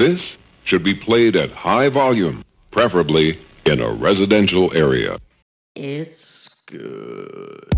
This should be played at high volume, preferably in a residential area. It's good.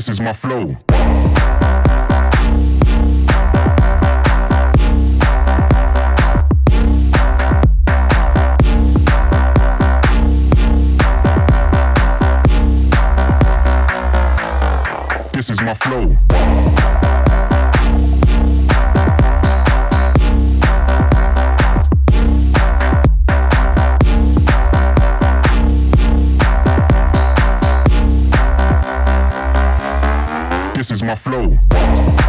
this is my flow. This is my flow. my flow.